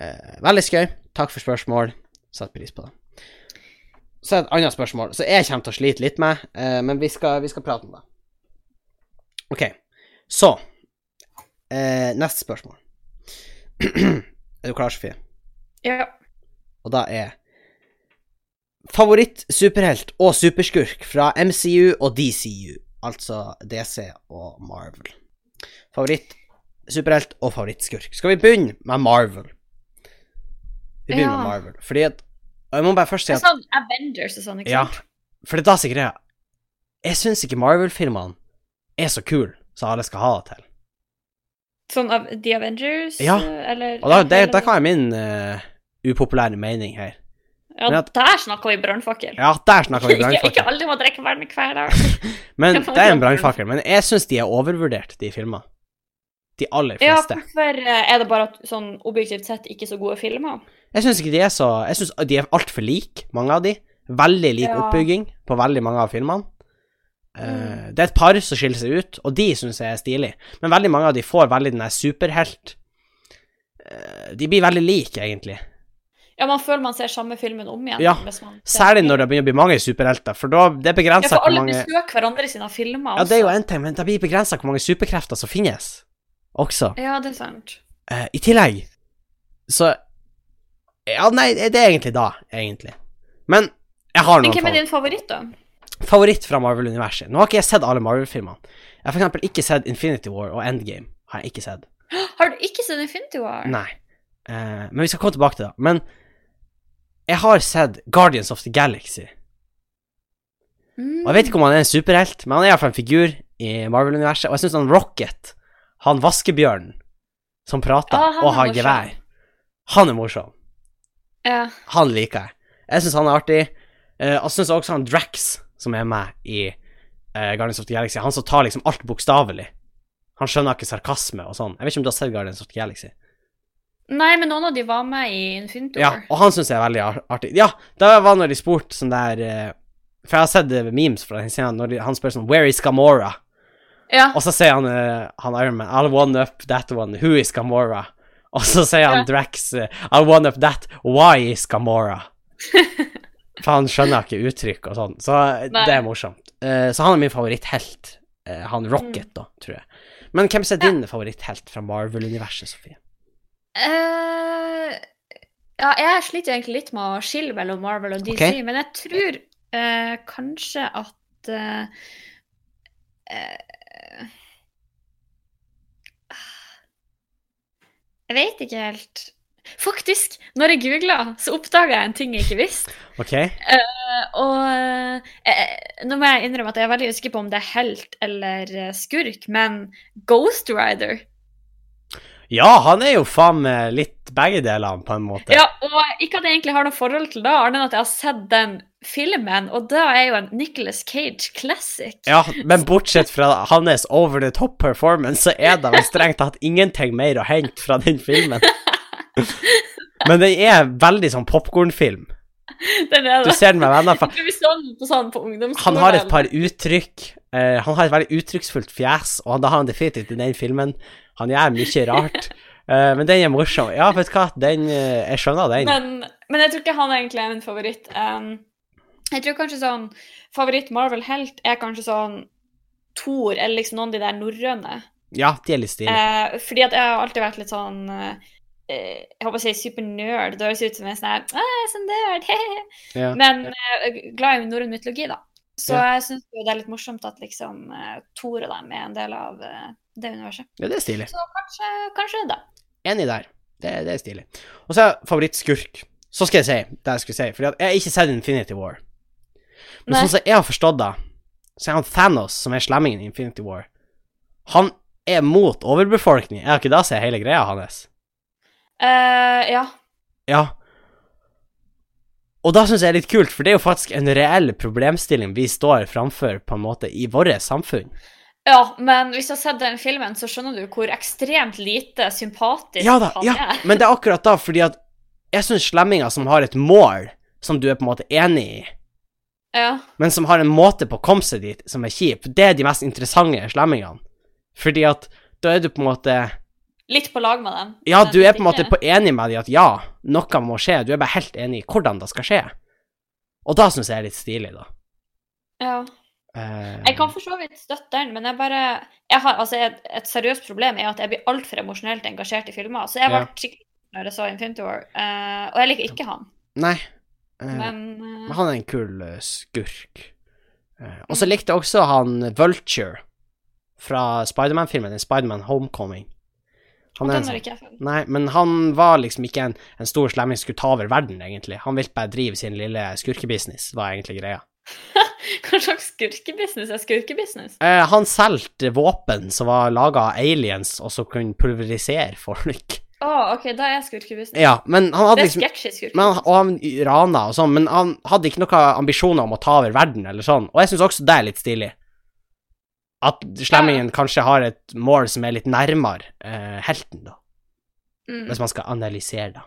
Eh, veldig skøy. Takk for spørsmål. Setter pris på det. Så er det et annet spørsmål, så jeg kommer til å slite litt med, eh, men vi skal, vi skal prate om det. OK, så eh, Neste spørsmål. er du klar, Sofie? Ja. Og da er Favoritt superhelt og superskurk fra MCU og DCU, altså DC og Marvel. Favoritt superhelt og favorittskurk. Skal vi begynne med Marvel? Vi begynner Ja. med Marvel, fordi at Og jeg må bare først si Det at sånn Avengers og sånn, ikke Ja, sant? for det er da som er greia. Jeg syns ikke Marvel-filmene er så kule som alle skal ha det til. Sånn av The Avengers, Ja. eller Og da, det, da kan jeg min uh, upopulære mening her. Ja, at- der snakker vi brannfakkel. Ja, der snakker vi brannfakkel. ikke alle må drikke vann hver dag. Men det er en brannfakkel. Men jeg syns de er overvurdert, de filmene. De aller Ja, hvorfor eh, er det bare at sånn objektivt sett ikke så gode filmer? Jeg syns ikke de er så Jeg syns de er altfor like, mange av de. Veldig lik Ja. oppbygging på veldig mange av filmene. Eh, Mm. det er et par som skiller seg ut, og de syns jeg er stilig. Men veldig mange av de får veldig den der superhelt eh, De blir veldig like, egentlig. Ja, man føler man ser samme filmen om igjen. Ja, Særlig når det begynner å bli mange superhelter, for da det Ja, begrenser for alle besøker hverandre sine filmer Ja, det er jo også. en ting, men det blir begrensa hvor mange superkrefter som finnes, også. Ja, det er sant. Uh, I tillegg så Ja, nei, det er egentlig da, egentlig. Men jeg har Men hvem er din favoritt, da? favoritt fra Marvel-universet. Nå har ikke jeg sett alle Marvel-filmene. Jeg har eksempel ikke sett Infinity War og Endgame. Har jeg ikke sett. Har du ikke sett Infinity War? Nei. Uh, men vi skal komme tilbake til det. Men jeg har sett Guardians of the Galaxy. Mm. Og jeg vet ikke om han er en superhelt, men han er iallfall en figur i Marvel-universet. Og jeg syns han Rocket, han vaskebjørnen som prater ja, og har gevær, han er morsom. Ja. Han liker jeg. Jeg syns han er artig. Jeg og syns også han Drax, som er med i eh, Guardians of the Galaxy, han som tar liksom alt bokstavelig. Han skjønner ikke sarkasme og sånn. Jeg vet ikke om du har sett Guardians of the Galaxy? Nei, men noen av de var med i Infinity Ja, og han syns jeg er veldig artig. Ja, da var når de spurte sånn der eh, For jeg har sett eh, memes fra den scenen når de, han spør sånn Where is Gamora? Ja. Og så sier han, uh, han Ironman I'll one up that one. Who is Gamora? Og så sier han Ja. Drax uh, I'll one up that. Why is Gamora? For han skjønner ikke uttrykk og sånn. Så eh, Nei. det er morsomt. Uh, så han er min favoritthelt. Eh, han Rocket, da, tror jeg. Men hvem er din favoritthelt fra Marvel-universet, Sofie? Eh, ja, jeg sliter egentlig litt med å skille mellom Marvel og DC, okay. men jeg tror eh, kanskje at eh, eh, Jeg vet ikke helt. Faktisk, når jeg googla, så oppdaga jeg en ting jeg ikke visste. OK? Uh, og uh, nå må jeg innrømme at jeg er veldig usikker på om det er helt eller skurk, men Ghost Rider Ja, han er jo faen meg litt begge delene, på en måte. Ja, og ikke at jeg egentlig har noe forhold til det, annet enn at jeg har sett den filmen, og det er jo en Nicholas Cage classic. Ja, men bortsett fra hans over the top performance, så er det vel strengt tatt ingenting mer å hente fra den filmen. Men den er veldig sånn popkornfilm. Den er det. Du ser den med venner. For sånn på han har et par uttrykk. Uh, han har et veldig uttrykksfullt fjes, og det har han definitivt i den filmen. Han gjør mye rart. Uh, men den er morsom. Ja, vet du hva, den uh, Jeg skjønner den. Men, men jeg tror ikke han egentlig er min favoritt. Um, jeg tror kanskje sånn favoritt Marvel-helt er kanskje sånn Thor, eller liksom noen av de der norrøne. Ja, de er litt stilige. Uh, fordi at jeg har alltid vært litt sånn Jeg håper å si supernerd. Det høres ut som en sånn her «Ah, jeg er sånn nerd, hehe». Ja. Men glad i norrøn mytologi, da. Så Ja. jeg syns det er litt morsomt at liksom Thor og dem er en del av det universet. ja, det er stilig. Så kanskje, kanskje det. Enig der. Det, det er stilig. Og så er jeg favorittskurk. Så skal jeg si det jeg skulle si, for jeg har ikke sett Infinity War. Men Nei. sånn som jeg har forstått det, så er han Thanos, som er slemmingen i Infinity War, han er mot overbefolkning. Er det ikke det som er hele greia hans? Uh, ja. Ja. Og da syns jeg er litt kult, for det er jo faktisk en reell problemstilling vi står framfor på en måte i vårt samfunn. Ja, men hvis du har sett den filmen, så skjønner du hvor ekstremt lite sympatisk Ja da, han ja, er. men det er akkurat da, fordi at jeg syns slemminger som har et mål som du er på en måte enig i, Ja. men som har en måte på å komme seg dit som er kjip, det er de mest interessante slemmingene. Fordi at da er du på en måte Litt på lag med dem. Ja, du er på en måte på enig med dem at ja, noe må skje, du er bare helt enig i hvordan det skal skje. Og da syns jeg er litt stilig, da. Ja. Eh, Jeg kan for så vidt støtte den, men jeg bare jeg har, altså et, et seriøst problem er at jeg blir altfor emosjonelt engasjert i filmer. Så jeg ble Ja. skikkelig når jeg så Infinity War, uh, og jeg liker ikke han. Nei. Uh, Men Men eh, han er en kul skurk. Og så Mm. likte jeg også han Vulture fra Spiderman-filmen, den Spiderman Homecoming. Han er en sånn. Nei, men han var liksom ikke en, en stor slemming som skulle ta over verden, egentlig. Han ville bare drive sin lille skurkebusiness, var egentlig greia. Hva slags skurkebusiness er skurkebusiness? Eh, han solgte våpen som var laga av aliens, og som kunne pulverisere folk. Å, OK, da er skurkebusiness. Ja, men han hadde liksom, det er liksom sketsjy men han, skurkebusiness. og han rana og sånn, men han hadde ikke noen ambisjoner om å ta over verden eller sånn, og jeg syns også det er litt stilig. At slemmingen kanskje har et mål som er litt nærmere eh, helten, da, Mm. hvis man skal analysere da.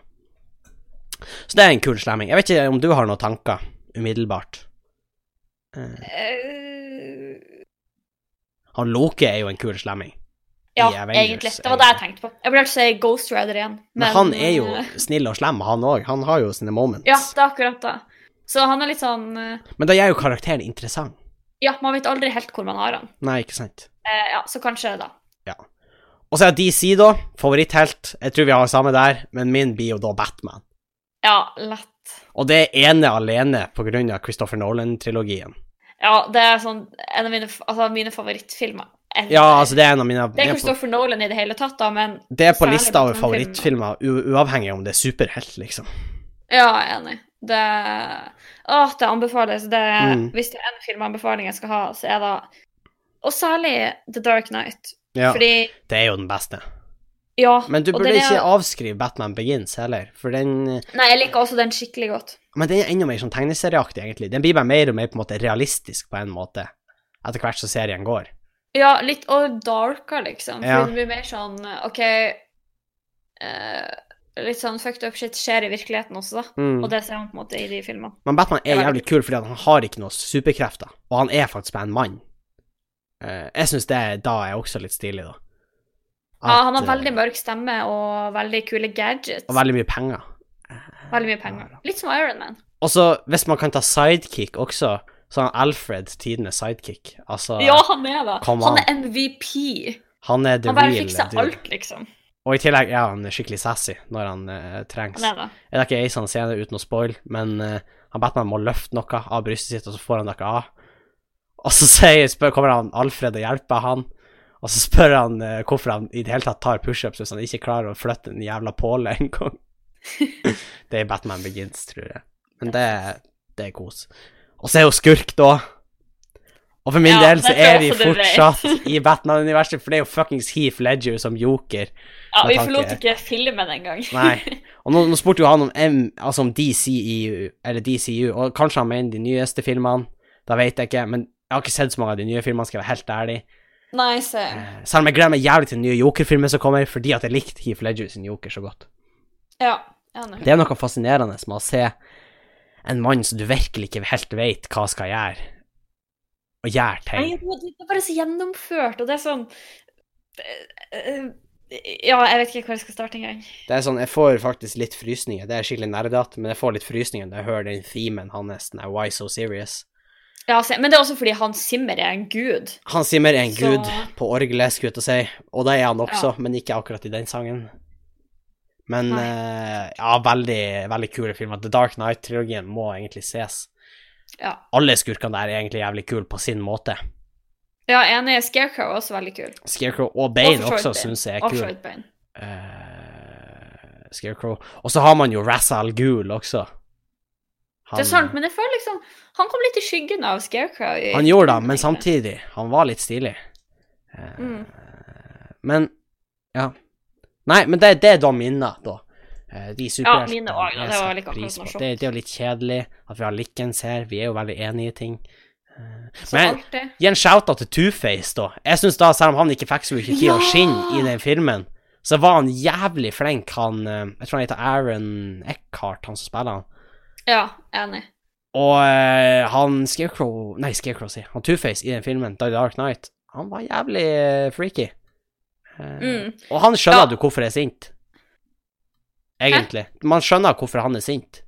Så det er en kul slemming. Jeg vet ikke om du har noen tanker umiddelbart? Eh, Eh, han Loke er jo en kul slemming. ja, egentlig. Det var det jeg tenkte på. Jeg burde si Ghost Rider igjen. Men, han er jo eh, snill og slem, han òg. Han har jo sine moments. Ja, det er akkurat det. Så han er litt sånn uh... Men da gjør jo karakteren interessant. Ja, man vet aldri helt hvor man har han. Nei, ikke sant. Uh, ja, så kanskje da. Og så er DC, da. Favoritthelt. Jeg tror vi har samme der, men min blir jo da Batman. Ja, lett. Og det er ene alene av Christopher Nolan-trilogien. Ja, det er sånn en av mine, altså, mine favorittfilmer. En, Ja, altså, det er en av mine Det er er Christopher Nolan i det hele tatt, da, men det er på lista over favorittfilmer, uavhengig om det er superhelt, liksom. Ja, jeg er enig. Det Å, det anbefales. Det, Mm. Hvis det er en filmanbefaling jeg skal ha, så er det Og særlig The Dark Knight. Ja, Fordi det er jo den beste. Ja. Men du burde er- ikke avskrive Batman Begins heller, for den Nei, jeg liker også den skikkelig godt. Men den er enda mer sånn tegneserieaktig, egentlig. Den blir bare mer og mer på en måte realistisk, på en måte, etter hvert som serien går. Ja, litt og darker, liksom. For Ja. det blir mer sånn OK eh, Litt sånn fucked up shit skjer i virkeligheten også, da. Mm. Og det ser man på en måte i de filmene. Men Batman er jævlig kul fordi han har ikke noen superkrefter, og han er faktisk bare en mann. Eh, jeg syns det da er også litt stilig, da. Ja, han har veldig eh, mørk stemme og veldig kule gadgets. Og veldig mye penger. Veldig mye penger. Litt som Iron Man. Og så, hvis man kan ta sidekick også, så er han Alfred tidenes sidekick. Altså, Ja, han er det. Han er MVP. han er the Han bare real fikser alt, liksom. Og i tillegg er han skikkelig sassy når han uh, trengs. Han er det. Er det ikke ei sånn scene uten å spoil, men uh, han Batman må løfte noe av brystet sitt, og så får han noe av. Og så sier, spør, kommer han Alfred og hjelper han, og så spør han eh, hvorfor han i det hele tatt tar pushups hvis han ikke klarer å flytte en jævla påle en gang. det er Batman Begins, tror jeg. Men det, det er kos. Og så er hun skurk, da. Og for min Ja, del så er vi fortsatt i Batman-universet, for det er jo fuckings Heath Ledger som joker. Ja, vi forlot ikke filmen engang. Nei. Og nå, nå spurte jo han om, M, altså om DCEU, eller DCU, og kanskje han mener de nyeste filmene. Da vet jeg ikke, men jeg har ikke sett så mange av de nye filmene, skal jeg være helt ærlig. Nei, se. Eh, Selv om jeg gleder meg jævlig til den nye Joker-filmen som kommer, fordi at jeg likte Heath Ledger sin Joker så godt. Ja, enig. Det er noe fascinerende med å se en mann som du virkelig ikke helt vet hva skal gjøre, og gjøre ting. Nei, det er bare så gjennomført, og det er sånn eh, Ja, jeg vet ikke hvor jeg skal starte engang. Det er sånn, jeg får faktisk litt frysninger. Det er skikkelig nerdete, men jeg får litt frysninger når jeg hører den themen hans, den er Why So Serious. Ja, men det er også fordi Hans Zimmer er en gud. Hans Zimmer er en Så- gud på orgelet, skulle jeg til å si, og det er han også, Ja. men ikke akkurat i den sangen. Men eh, ja, veldig, veldig kule filmer. The Dark Knight-trilogien må egentlig ses. Ja, Alle skurkene der er egentlig jævlig kule på sin måte. ja enig. Scarecrow er også veldig kul. Scarecrow og Bane Og også syns jeg er kul. vidt Bane. Eh, Scarecrow. Og så har man jo Ra's al Ghul også. Det er sant, men jeg føler liksom Han kom litt i skyggen av Scarecrow. i- Han gjorde det, men samtidig, han var litt stilig. Eh, Mm. Men ja. Nei, men det, det er da minner, da. De De Ja, mine også, ja, det var like pris på. Det, det er jo litt kjedelig at vi har likens her, vi er jo veldig enige i ting. Eh, Men gi en shout-out til Two-Face, da. Jeg syns da, selv om han ikke fikk så mye tid Ja! å skinne i den filmen, så var han jævlig flink, han eh, Jeg tror han heter Aaron Eckhart, han som spiller han. Ja, enig. Og eh, han Scarecrow Nei, Scarecrow, sier jeg. Han Two-Face i den filmen, The Dark Knight, han var jævlig eh, freaky. Eh, Mm. Og han skjønner Ja. du hvorfor er sint. Egentlig. Man skjønner hvorfor han er sint.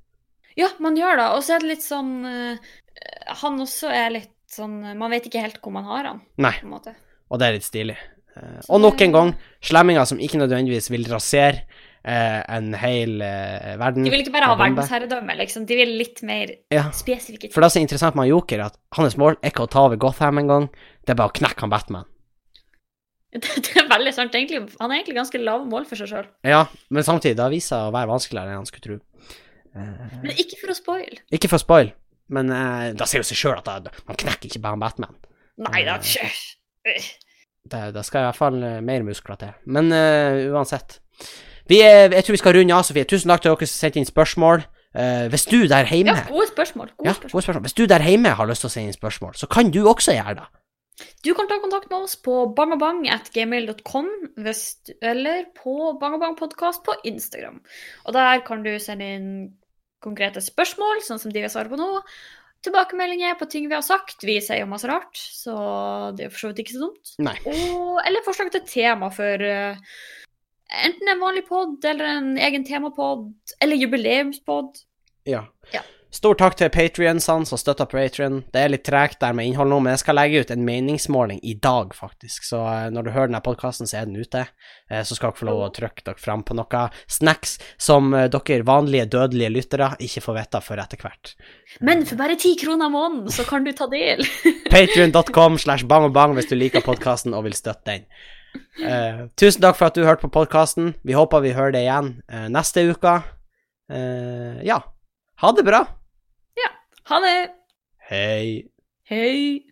Ja, man gjør det. Og så er det litt sånn uh, Han også er litt sånn Man vet ikke helt hvor man har han, Nei, på en måte. og det er litt stilig. Uh, og nok en gang, slemminger som ikke nødvendigvis vil rasere en hel eh, verden. De vil ikke bare ha verdensherredømme, liksom. De vil litt mer Ja. spesifikke ting. For det som er interessant med Joker, er at hans mål er ikke å ta over Gotham en gang, det er bare å knekke han Batman. Det, det er veldig sant. Egentlig, han er egentlig ganske lave mål for seg sjøl. Ja, men samtidig, det har vist seg å være vanskeligere enn han skulle tro. Eh, Men ikke for å spoile. Ikke for å spoil, men eh, da sier jo seg sjøl at det, man knekker ikke bare Batman. Nei da. Eh. Det, det skal i hvert fall eh, mer muskler til. Men eh, uansett. Vi er, jeg tror vi skal runde av, Sofie. Tusen takk til dere som sendte inn spørsmål. Uh, hvis du der hjemme Ja, gode spørsmål. Gode Ja, spørsmål. gode spørsmål. Hvis du der hjemme har lyst til å sende inn spørsmål, så kan du også gjøre det. Du kan ta kontakt med oss på bangabang.gmail.com eller på bangabangpodkast på Instagram. Og der kan du sende inn konkrete spørsmål, sånn som de vi svarer på nå. Tilbakemeldinger på ting vi har sagt. Vi sier jo masse rart, så det er for så vidt ikke så dumt. Og, eller forslag til tema for eh, enten en vanlig pod eller en egen temapod, eller jubileumspod. Ja. Ja. Stor takk til patrionsene som støtter Patrion. Det er litt tregt der med innhold nå, men jeg skal legge ut en meningsmåling i dag, faktisk. Så eh, når du hører denne podkasten, så er den ute. Eh, Så skal dere få lov å trykke dere fram på noe snacks som eh, dere vanlige dødelige lyttere ikke får vite før etter hvert. Men for bare ti kroner måneden, så kan du ta del. Patrion.com slash bang og bang hvis du liker podkasten og vil støtte den. Eh, tusen takk for at du hørte på podkasten. Vi håper vi hører det igjen eh, neste uke. Eh, ja, ha det bra. Ja. Ha det! Hei. Hei!